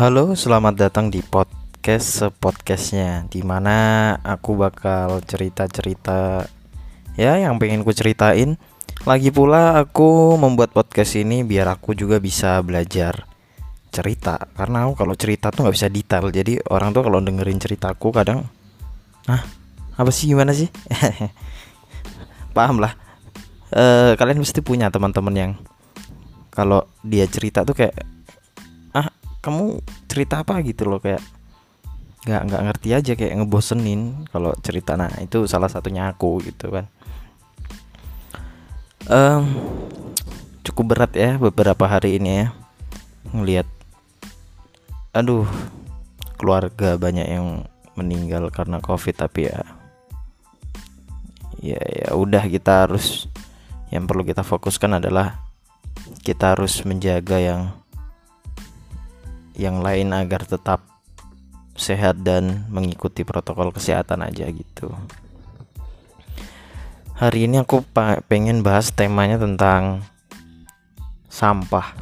Halo, selamat datang di podcast sepodcastnya Di mana aku bakal cerita-cerita Ya yang pengen ku ceritain Lagi pula aku membuat podcast ini biar aku juga bisa belajar cerita Karena aku kalau cerita tuh nggak bisa detail Jadi orang tuh kalau dengerin ceritaku kadang Ah, apa sih gimana sih? Paham lah e, Kalian mesti punya teman-teman yang Kalau dia cerita tuh kayak kamu cerita apa gitu loh kayak nggak nggak ngerti aja kayak ngebosenin kalau cerita. Nah itu salah satunya aku gitu kan. Um, cukup berat ya beberapa hari ini ya ngelihat aduh keluarga banyak yang meninggal karena covid tapi ya ya ya udah kita harus yang perlu kita fokuskan adalah kita harus menjaga yang yang lain agar tetap sehat dan mengikuti protokol kesehatan aja gitu. Hari ini aku pengen bahas temanya tentang sampah.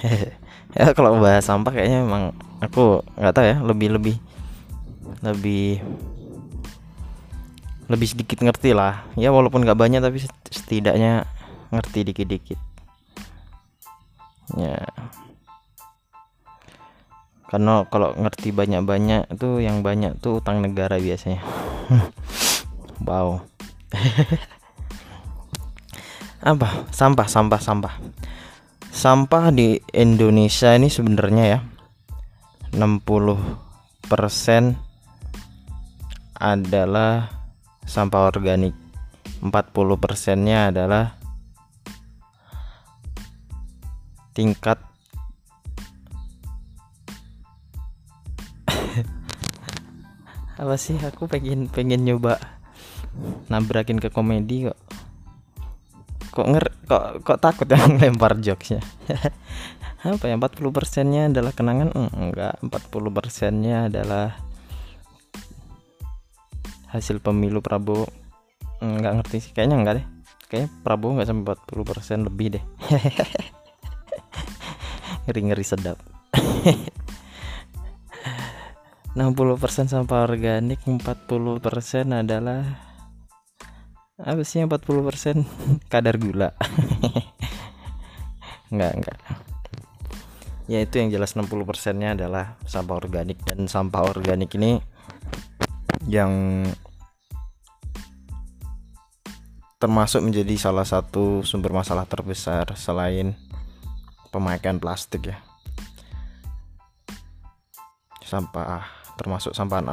ya kalau bahas sampah kayaknya memang aku nggak tahu ya lebih lebih lebih lebih sedikit ngerti lah ya walaupun nggak banyak tapi setidaknya ngerti dikit-dikit ya karena kalau ngerti banyak-banyak itu yang banyak tuh utang negara biasanya. Wow. Apa? Sampah sampah sampah. Sampah di Indonesia ini sebenarnya ya 60% adalah sampah organik. 40 persennya adalah tingkat apa sih? Aku pengen pengen nyoba nabrakin ke komedi kok. Kok nger kok kok takut yang lempar jokesnya? Apa ya 40 persennya adalah kenangan? Mm, enggak. 40 persennya adalah hasil pemilu Prabowo. Enggak ngerti sih. Kayaknya enggak deh. Kayaknya Prabowo enggak sampai 40 persen lebih deh. Ngeri ngeri sedap 60% sampah organik 40% adalah apa sih 40% kadar gula. Enggak enggak. Ya itu yang jelas 60% nya adalah sampah organik. Dan sampah organik ini yang termasuk menjadi salah satu sumber masalah terbesar selain pemakaian plastik ya. Sampah termasuk sampah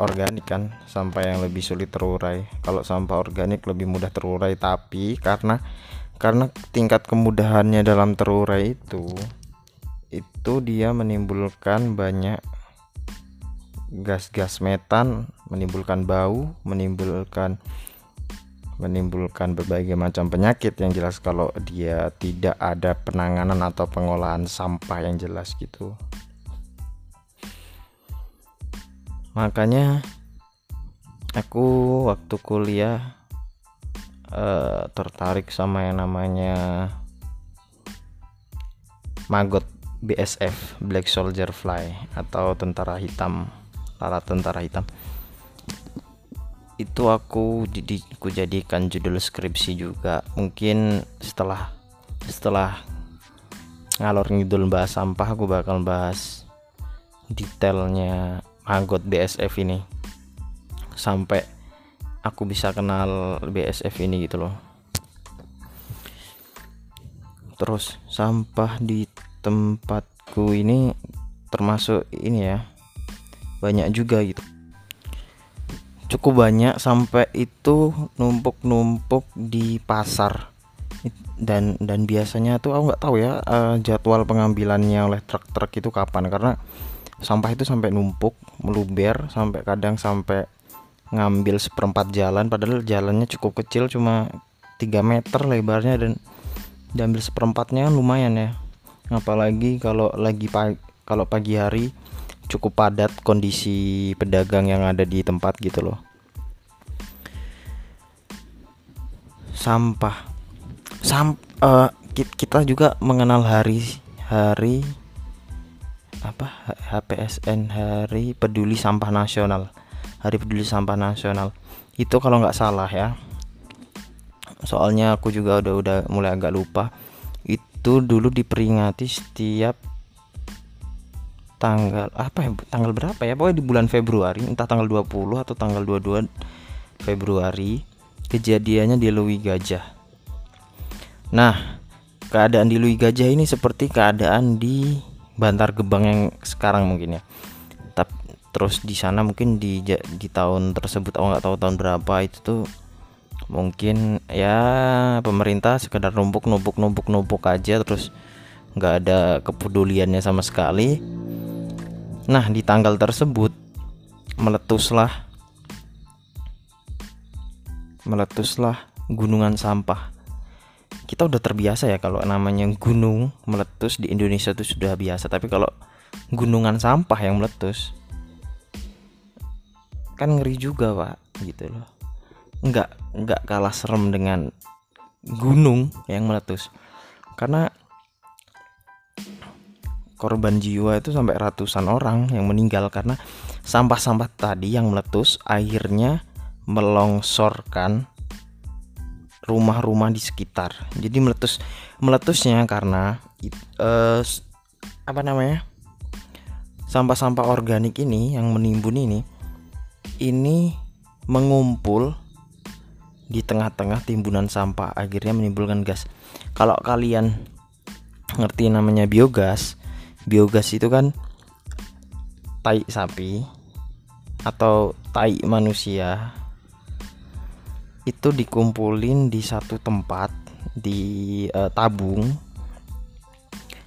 organik kan sampah yang lebih sulit terurai. Kalau sampah organik lebih mudah terurai tapi karena karena tingkat kemudahannya dalam terurai itu itu dia menimbulkan banyak gas-gas metan menimbulkan bau menimbulkan menimbulkan berbagai macam penyakit yang jelas kalau dia tidak ada penanganan atau pengolahan sampah yang jelas gitu makanya aku waktu kuliah uh, tertarik sama yang namanya maggot BSF Black Soldier Fly atau tentara hitam lalat tentara hitam. Itu aku jadi aku jadikan judul skripsi juga. Mungkin setelah setelah ngalor ngidul bahas sampah aku bakal bahas detailnya anggot BSF ini. Sampai aku bisa kenal BSF ini gitu loh. Terus sampah di tempatku ini termasuk ini ya banyak juga gitu. Cukup banyak sampai itu numpuk-numpuk di pasar. Dan dan biasanya tuh aku nggak tahu ya uh, jadwal pengambilannya oleh truk-truk itu kapan. Karena sampah itu sampai numpuk meluber sampai kadang sampai ngambil seperempat jalan padahal jalannya cukup kecil cuma 3 meter lebarnya dan diambil seperempatnya lumayan ya. Apalagi kalau lagi pagi kalau pagi hari cukup padat kondisi pedagang yang ada di tempat gitu loh. Sampah. Sam uh, kita juga mengenal hari hari apa? HPSN Hari Peduli Sampah Nasional. Hari Peduli Sampah Nasional. Itu kalau nggak salah ya. Soalnya aku juga udah udah mulai agak lupa. Itu dulu diperingati setiap tanggal apa ya tanggal berapa ya? Pokoknya di bulan Februari entah tanggal 20 atau tanggal 22 Februari kejadiannya di Lui Gajah. Nah keadaan di Lui Gajah ini seperti keadaan di Bantar Gebang yang sekarang mungkin ya. Tapi terus di sana mungkin di di tahun tersebut aku nggak tahu tahun berapa itu tuh mungkin ya pemerintah sekedar numpuk numpuk numpuk numpuk aja terus nggak ada kepeduliannya sama sekali. Nah di tanggal tersebut meletuslah meletuslah gunungan sampah kita udah terbiasa ya kalau namanya gunung meletus di Indonesia itu sudah biasa. Tapi kalau gunungan sampah yang meletus kan ngeri juga pak gitu loh. Nggak nggak kalah serem dengan gunung yang meletus. Karena korban jiwa itu sampai ratusan orang yang meninggal karena sampah-sampah tadi yang meletus akhirnya melongsorkan rumah-rumah di sekitar. Jadi meletus meletusnya karena uh, apa namanya? Sampah-sampah organik ini yang menimbun ini ini mengumpul di tengah-tengah timbunan sampah akhirnya menimbulkan gas. Kalau kalian ngerti namanya biogas, biogas itu kan tai sapi atau tai manusia itu dikumpulin di satu tempat di uh, tabung.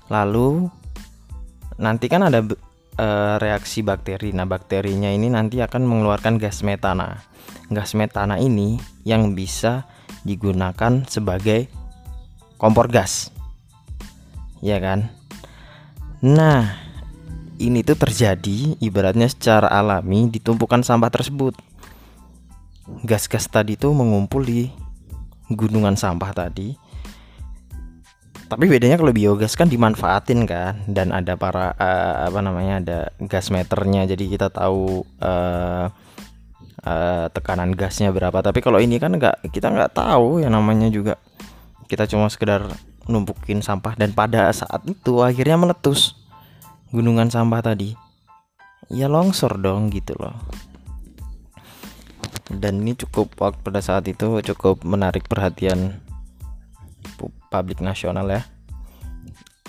Lalu nanti kan ada uh, reaksi bakteri. Nah bakterinya ini nanti akan mengeluarkan gas metana. Gas metana ini yang bisa digunakan sebagai kompor gas. Ya kan? Nah ini tuh terjadi ibaratnya secara alami ditumpukan sampah tersebut gas-gas tadi tuh mengumpul di gunungan sampah tadi. Tapi bedanya kalau biogas kan dimanfaatin kan dan ada para uh, apa namanya ada gas meternya. Jadi kita tahu uh, uh, tekanan gasnya berapa. Tapi kalau ini kan nggak kita nggak tahu yang namanya juga. Kita cuma sekedar numpukin sampah dan pada saat itu akhirnya meletus gunungan sampah tadi. Ya longsor dong gitu loh dan ini cukup waktu pada saat itu cukup menarik perhatian publik nasional ya.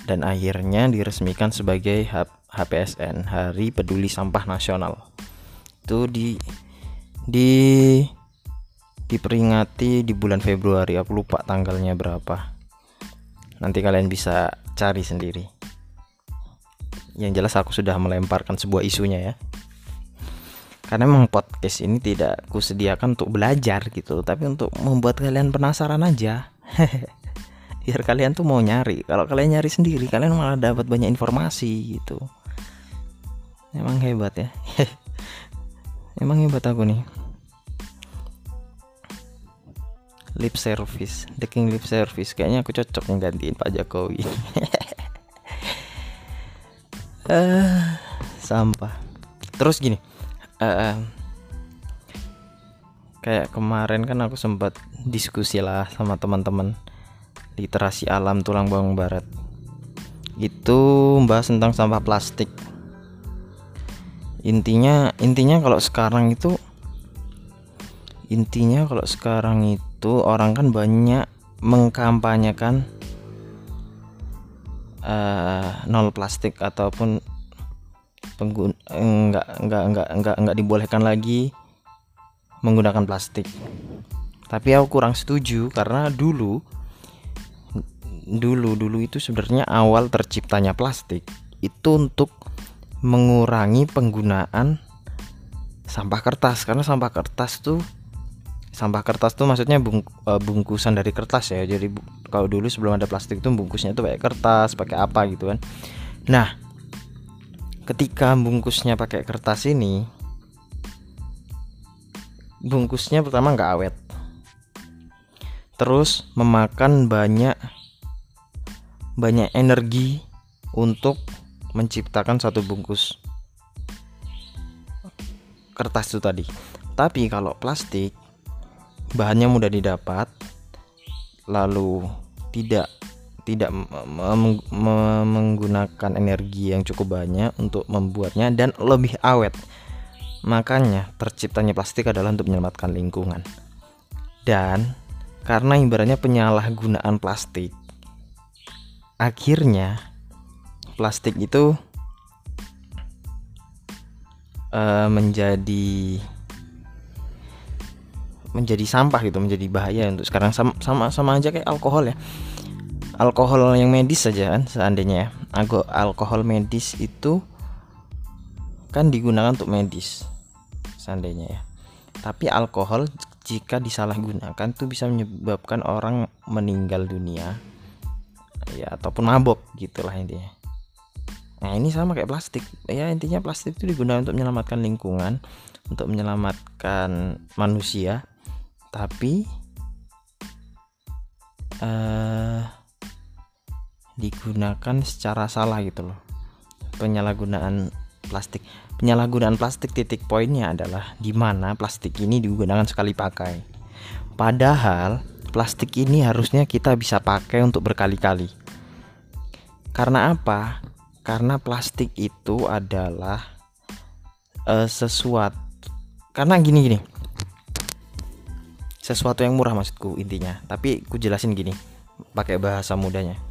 Dan akhirnya diresmikan sebagai HPSN Hari Peduli Sampah Nasional. Itu di di diperingati di bulan Februari. Aku lupa tanggalnya berapa. Nanti kalian bisa cari sendiri. Yang jelas aku sudah melemparkan sebuah isunya ya karena memang podcast ini tidak kusediakan untuk belajar gitu tapi untuk membuat kalian penasaran aja. Biar kalian tuh mau nyari. Kalau kalian nyari sendiri kalian malah dapat banyak informasi gitu. Emang hebat ya. Emang hebat aku nih. Lip service. The king lip service. Kayaknya aku cocok nggantiin Pak Jokowi. Uh, sampah. Terus gini uh, kayak kemarin kan aku sempat diskusi lah sama teman-teman literasi alam tulang bawang barat. Itu membahas tentang sampah plastik. Intinya intinya kalau sekarang itu intinya kalau sekarang itu orang kan banyak mengkampanyekan uh, nol plastik ataupun pengguna enggak enggak enggak enggak dibolehkan lagi menggunakan plastik. Tapi aku kurang setuju karena dulu dulu dulu itu sebenarnya awal terciptanya plastik itu untuk mengurangi penggunaan sampah kertas. Karena sampah kertas tuh sampah kertas tuh maksudnya bung, e, bungkusan dari kertas ya. Jadi kalau dulu sebelum ada plastik tuh bungkusnya tuh pakai kertas pakai apa gitu kan. Nah ketika bungkusnya pakai kertas ini bungkusnya pertama nggak awet. Terus memakan banyak banyak energi untuk menciptakan satu bungkus. Kertas itu tadi. Tapi kalau plastik bahannya mudah didapat lalu tidak tidak menggunakan energi yang cukup banyak untuk membuatnya dan lebih awet. Makanya terciptanya plastik adalah untuk menyelamatkan lingkungan. Dan karena ibaratnya penyalahgunaan plastik akhirnya plastik itu uh, menjadi menjadi sampah gitu menjadi bahaya untuk sekarang. Sama sama sama aja kayak alkohol ya alkohol yang medis saja kan seandainya ya. Alkohol medis itu kan digunakan untuk medis seandainya ya. Tapi alkohol jika disalahgunakan tuh bisa menyebabkan orang meninggal dunia. Ya ataupun mabok gitulah intinya. Nah ini sama kayak plastik. Ya intinya plastik itu digunakan untuk menyelamatkan lingkungan untuk menyelamatkan manusia. Tapi uh, digunakan secara salah gitu loh. Penyalahgunaan plastik. Penyalahgunaan plastik titik poinnya adalah di mana plastik ini digunakan sekali pakai. Padahal plastik ini harusnya kita bisa pakai untuk berkali-kali. Karena apa? Karena plastik itu adalah uh, sesuatu karena gini gini. Sesuatu yang murah maksudku intinya. Tapi ku jelasin gini pakai bahasa mudanya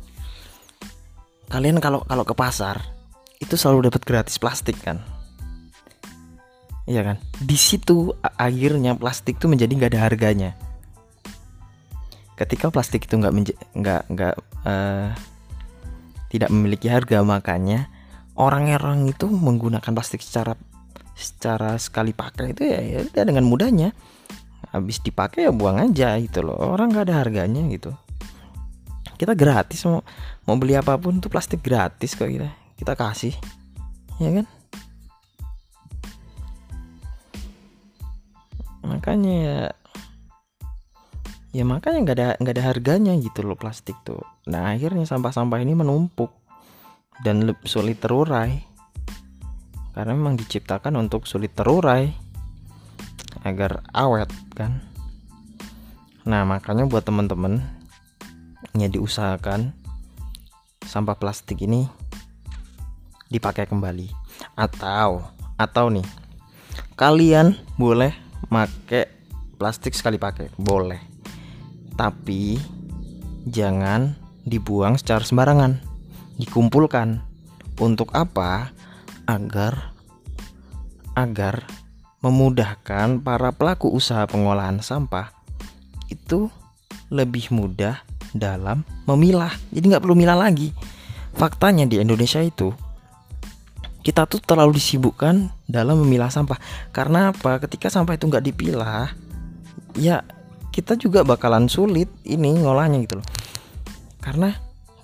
kalian kalau kalau ke pasar itu selalu dapat gratis plastik kan? Iya kan? Di situ akhirnya plastik tuh menjadi nggak ada harganya. Ketika plastik itu nggak nggak nggak uh, tidak memiliki harga makanya orang-orang itu menggunakan plastik secara secara sekali pakai itu ya, ya dengan mudahnya. Habis dipakai ya buang aja gitu loh. Orang nggak ada harganya gitu kita gratis mau mau beli apa pun tuh plastik gratis kok kita. Kita kasih. Ya kan? Makanya ya ya makanya nggak ada nggak ada harganya gitu loh plastik tuh. Nah akhirnya sampah-sampah ini menumpuk dan sulit terurai. Karena memang diciptakan untuk sulit terurai agar awet kan. Nah makanya buat teman-teman ya diusahakan sampah plastik ini dipakai kembali atau atau nih kalian boleh make plastik sekali pakai boleh tapi jangan dibuang secara sembarangan. Dikumpulkan. Untuk apa? Agar agar memudahkan para pelaku usaha pengolahan sampah itu lebih mudah dalam memilah. Jadi nggak perlu milah lagi. Faktanya di Indonesia itu kita tuh terlalu disibukkan dalam memilah sampah. Karena apa? Ketika sampah itu nggak dipilah, ya kita juga bakalan sulit ini ngolahnya gitu loh karena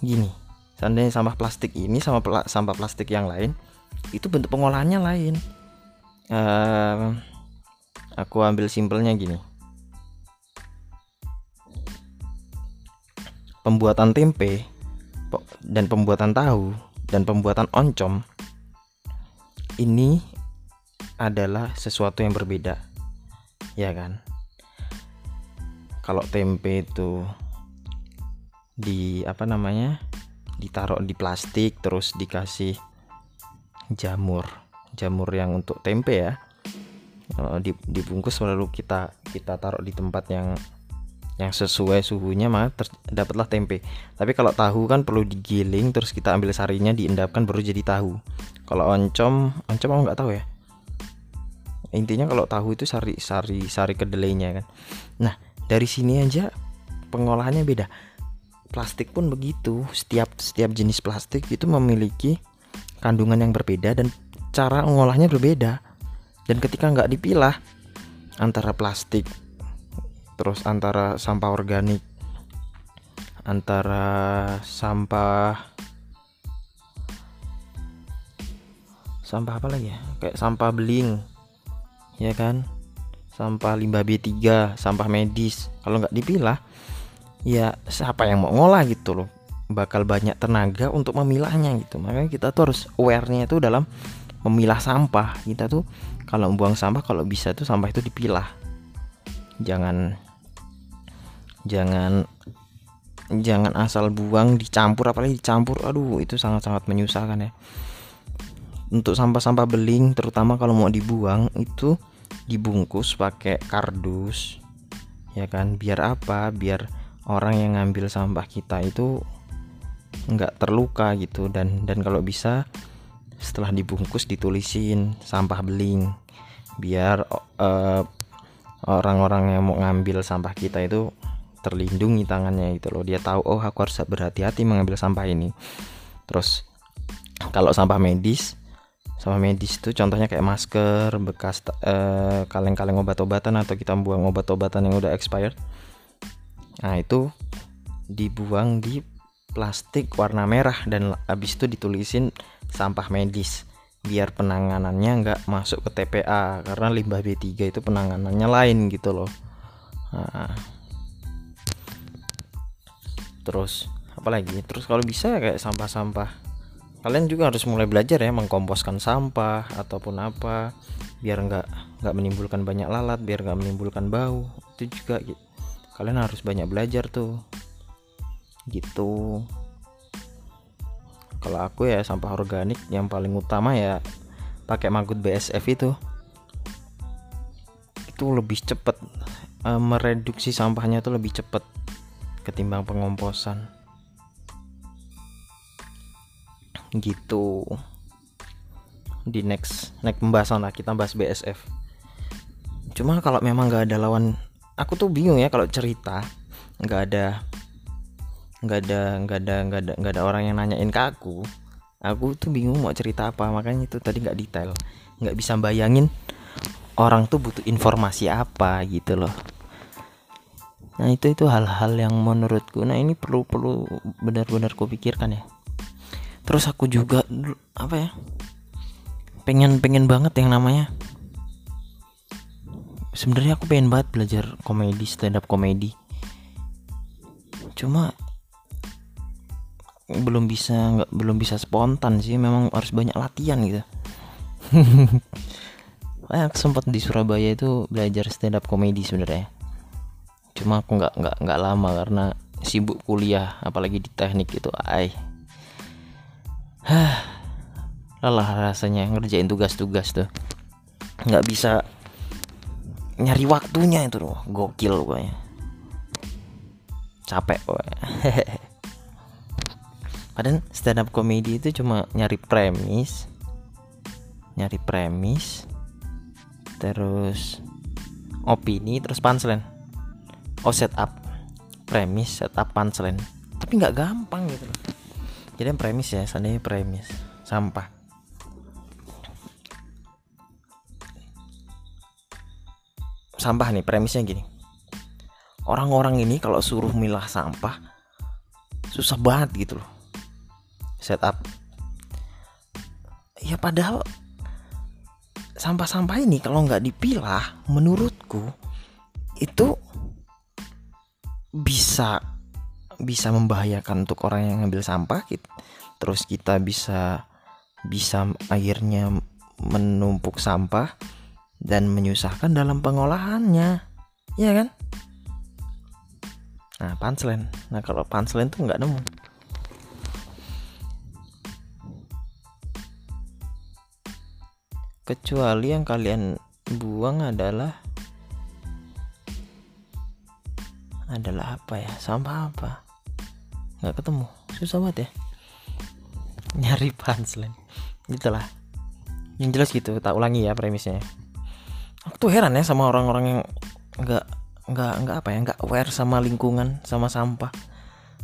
gini seandainya sampah plastik ini sama pla sampah plastik yang lain itu bentuk pengolahannya lain uh, aku ambil simpelnya gini pembuatan tempe dan pembuatan tahu dan pembuatan oncom ini adalah sesuatu yang berbeda ya kan? Kalau tempe itu di apa namanya ditaruh di plastik terus dikasih jamur jamur yang untuk tempe ya. Dibungkus lalu kita kita taruh di tempat yang yang sesuai suhunya maka dapatlah tempe. Tapi kalau tahu kan perlu digiling terus kita ambil sarinya diendapkan baru jadi tahu. Kalau oncom oncom aku nggak tahu ya. Intinya kalau tahu itu sari sari sari kedelainya kan. Nah dari sini aja pengolahannya beda. Plastik pun begitu. Setiap setiap jenis plastik itu memiliki kandungan yang berbeda dan cara mengolahnya berbeda. Dan ketika nggak dipilah antara plastik terus antara sampah organik antara sampah sampah apa lagi ya? Kayak sampah beling ya kan? Sampah limbah B3 sampah medis. Kalau nggak dipilah ya siapa yang mau ngolah gitu loh. Bakal banyak tenaga untuk memilahnya gitu. Makanya kita tuh harus awarenya itu dalam memilah sampah. Kita tuh kalau buang sampah kalau bisa tuh sampah itu dipilah. Jangan jangan jangan asal buang dicampur apalagi dicampur aduh itu sangat-sangat menyusahkan ya. Untuk sampah-sampah beling terutama kalau mau dibuang itu dibungkus pakai kardus ya kan? Biar apa? Biar orang yang ngambil sampah kita itu nggak terluka gitu. Dan dan kalau bisa setelah dibungkus ditulisin sampah beling. Biar orang orang-orang yang mau ngambil sampah kita itu terlindungi tangannya itu loh. Dia tahu oh aku harus berhati-hati mengambil sampah ini. Terus kalau sampah medis sampah medis itu contohnya kayak masker bekas kaleng kaleng-kaleng obat-obatan atau kita buang obat-obatan yang udah expired. Nah itu dibuang di plastik warna merah dan habis itu ditulisin sampah medis biar penanganannya nggak masuk ke TPA karena limbah B3 itu penanganannya lain gitu loh. Nah. Terus apalagi terus kalau bisa kayak sampah-sampah. Kalian juga harus mulai belajar ya mengkomposkan sampah ataupun apa biar nggak nggak menimbulkan banyak lalat biar nggak menimbulkan bau. Itu juga kalian harus banyak belajar tuh. Gitu. Kalau aku ya sampah organik yang paling utama ya pakai maggot BSF itu. Itu lebih cepat e, mereduksi sampahnya itu lebih cepat ketimbang pengomposan. Gitu. Di next next pembahasan lah kita bahas BSF cuma kalau memang nggak ada lawan aku tuh bingung ya kalau cerita nggak ada nggak ada nggak ada nggak ada nggak ada orang yang nanyain ke aku aku tuh bingung mau cerita apa. Makanya itu tadi nggak detail nggak bisa bayangin orang tuh butuh informasi apa gitu loh nah itu itu hal-hal yang menurutku nah ini perlu perlu benar-benar kupikirkan ya. Terus aku juga apa ya pengen pengen banget yang namanya sebenarnya aku pengen banget belajar komedi stand up komedi. Cuma belum bisa nggak belum bisa spontan sih memang harus banyak latihan gitu. Aku sempat di Surabaya itu belajar stand up komedi sebenarnya cuma aku nggak nggak nggak lama karena sibuk kuliah apalagi di teknik itu ay Hah, lelah rasanya ngerjain tugas-tugas tuh. Nggak bisa nyari waktunya itu loh gokil pokoknya. Capek pokoknya. Padahal stand up comedy itu cuma nyari premis nyari premis terus opini terus punchline oh setup premis setup punchline. Tapi nggak gampang gitu loh. Jadi premis ya seandainya premis. Sampah. Sampah nih premisnya gini. Orang-orang ini kalau suruh milah sampah susah banget gitu loh. Setup ya padahal sampah-sampah ini kalau nggak dipilah menurutku itu bisa bisa membahayakan untuk orang yang ngambil sampah gitu. terus kita bisa bisa akhirnya menumpuk sampah dan menyusahkan dalam pengolahannya. Ya kan? Nah punchline nah kalau punchline tuh nggak nemu. Kecuali yang kalian buang adalah adalah apa ya? Sampah apa? Nggak ketemu. Susah banget ya. Nyari punchline gitulah. Yang jelas gitu tak ulangi ya premisnya. Aku tuh heran ya sama orang-orang yang nggak nggak nggak apa ya nggak aware sama lingkungan sama sampah.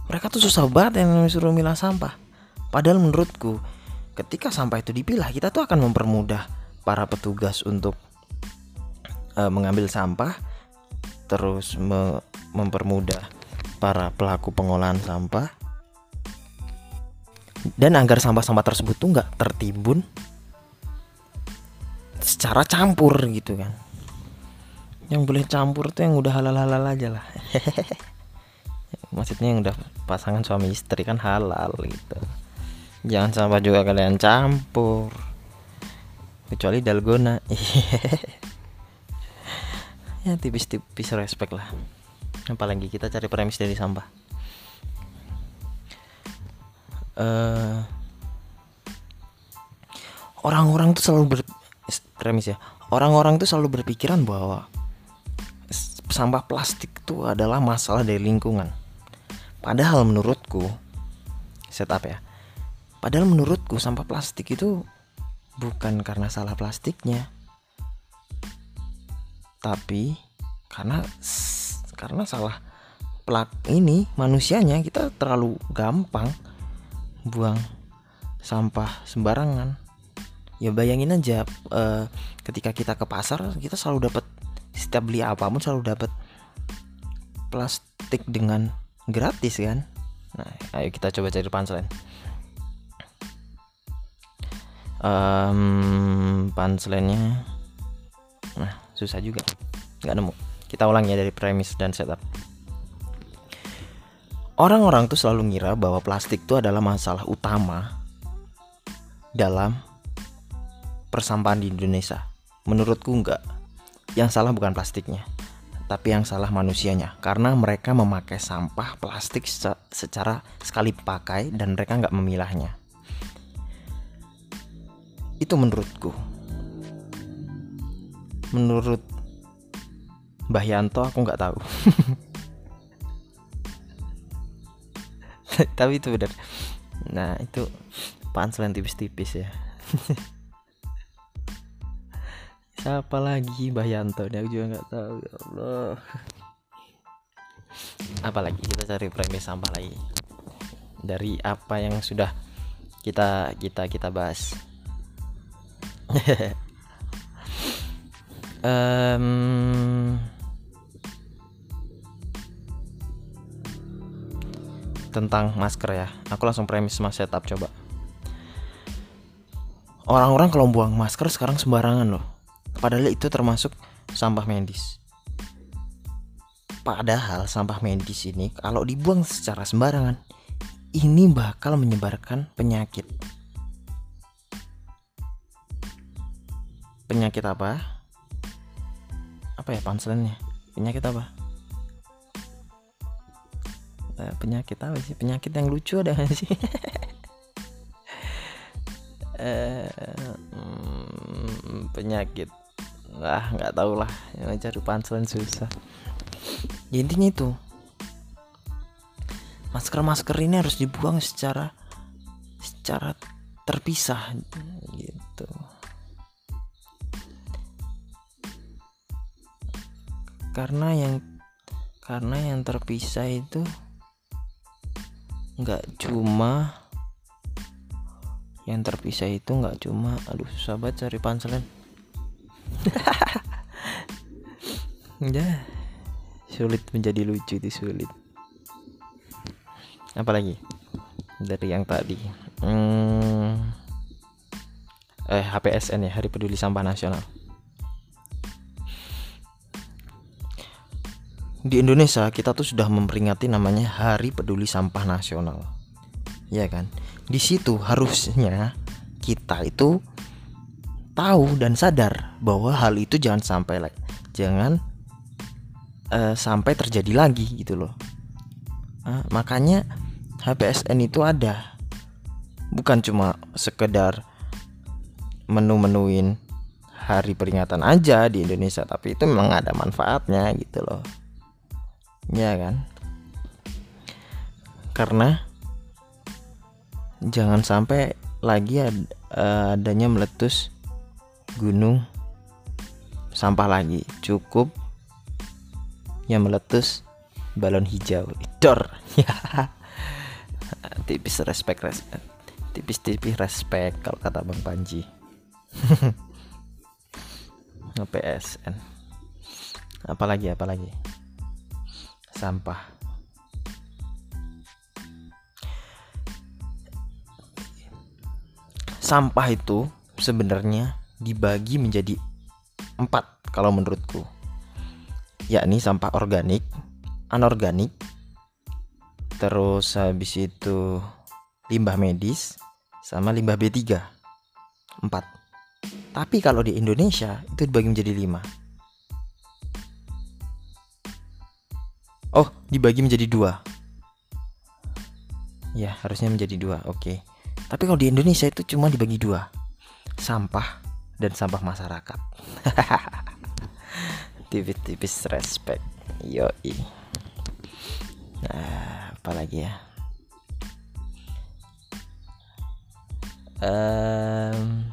Mereka tuh susah banget yang disuruh milah sampah. Padahal menurutku ketika sampah itu dipilah kita tuh akan mempermudah para petugas untuk uh, mengambil sampah terus me mempermudah para pelaku pengolahan sampah. Dan agar sampah-sampah tersebut tuh nggak tertimbun secara campur gitu kan. Yang boleh campur tuh yang udah halal-halal aja lah. Maksudnya yang udah pasangan suami istri kan halal gitu. Jangan sampah juga kalian campur. Kecuali dalgona ya tipis-tipis respect lah. Apalagi kita cari premis dari sampah. Uh, orang-orang tuh selalu ber premis ya. Orang-orang tuh selalu berpikiran bahwa sampah plastik itu adalah masalah dari lingkungan. Padahal menurutku setup ya. Padahal menurutku sampah plastik itu bukan karena salah plastiknya tapi karena karena salah plak ini manusianya kita terlalu gampang buang sampah sembarangan. Ya bayangin aja uh, ketika kita ke pasar kita selalu dapat setiap beli apa pun selalu dapat plastik dengan gratis kan? Nah ayo kita coba cari punchline um, punchline-nya nah susah juga. Nggak nemu. Kita ulang ya dari premis dan setup. Orang-orang tuh selalu ngira bahwa plastik itu adalah masalah utama dalam persampahan di Indonesia. Menurutku enggak yang salah bukan plastiknya tapi yang salah manusianya. Karena mereka memakai sampah plastik secara sekali pakai dan mereka nggak memilahnya. Itu menurutku menurut Mbah Yanto aku nggak tahu. Tapi itu benar. Nah itu punchline tipis-tipis ya. Siapa lagi Mbah Yanto? Aku juga nggak tahu ya Allah. Apalagi kita cari premis sampah lagi. Dari apa yang sudah kita kita kita bahas um, tentang masker ya. Aku langsung premis mas setup coba. Orang-orang kalau buang masker sekarang sembarangan loh. Padahal itu termasuk sampah medis. Padahal sampah medis ini kalau dibuang secara sembarangan ini bakal menyebarkan penyakit. Penyakit apa apa ya panselannya penyakit apa? Eh, penyakit apa sih? Penyakit yang lucu ada gak sih? Eh, hmm, penyakit. Lah nggak tahu lah. Yang cari panselan susah. Ya, intinya itu masker masker ini harus dibuang secara secara terpisah gitu karena yang karena yang terpisah itu nggak cuma yang terpisah itu nggak cuma aduh sahabat cari panselan. Ya sulit menjadi lucu itu sulit. Apalagi dari yang tadi. Hmm, eh HPSN ya Hari Peduli Sampah Nasional di Indonesia kita tuh sudah memperingati namanya Hari Peduli Sampah Nasional. Ya kan? Di situ harusnya kita itu tahu dan sadar bahwa hal itu jangan sampai jangan uh, sampai terjadi lagi gitu loh. Uh, makanya HPSN itu ada bukan cuma sekedar menu-menuin hari peringatan aja di Indonesia tapi itu memang ada manfaatnya gitu loh ya kan? Karena jangan sampai lagi ad, uh, adanya meletus gunung sampah lagi. Cukup yang meletus balon hijau. Dor. Ya tipis respect, respect tipis-tipis respect kalau kata Bang Panji. PSN apalagi apalagi sampah. Sampah itu sebenarnya dibagi menjadi empat kalau menurutku, yakni sampah organik, anorganik, terus habis itu limbah medis sama limbah B3 empat. Tapi kalau di Indonesia itu dibagi menjadi lima oh dibagi menjadi dua. Ya harusnya menjadi dua oke. Tapi kalau di Indonesia itu cuma dibagi dua. Sampah dan sampah masyarakat. Tipis-tipis respect. Yoi. Nah apalagi ya? Um,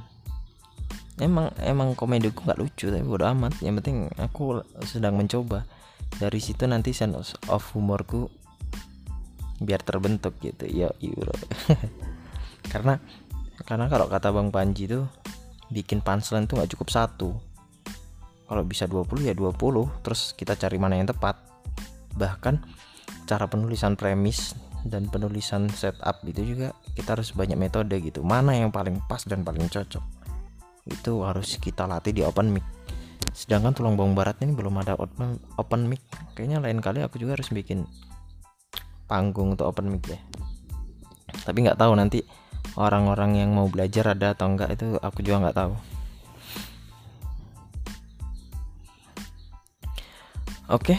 emang emang komediku nggak lucu tapi bodo amat. Yang penting aku sedang mencoba dari situ nanti sense of humorku biar terbentuk gitu. Ya bro. Karena karena kalau kata bang Panji tuh bikin punchline tuh nggak cukup satu. Kalau bisa 20 ya 20 terus kita cari mana yang tepat. Bahkan cara penulisan premis dan penulisan setup itu juga kita harus banyak metode gitu. Mana yang paling pas dan paling cocok? Itu harus kita latih di open mic sedangkan tulang bawang barat ini belum ada open, open mic. Kayaknya lain kali aku juga harus bikin panggung untuk open mic ya tapi nggak tahu nanti orang-orang yang mau belajar ada atau enggak itu aku juga nggak tahu. Oke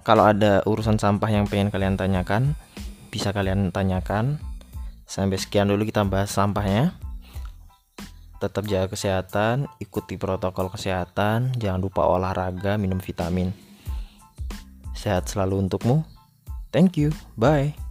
kalau ada urusan sampah yang pengen kalian tanyakan bisa kalian tanyakan. Sampai sekian dulu kita bahas sampahnya tetap jaga kesehatan ikuti protokol kesehatan jangan lupa olahraga minum vitamin. Sehat selalu untukmu. Thank you. Bye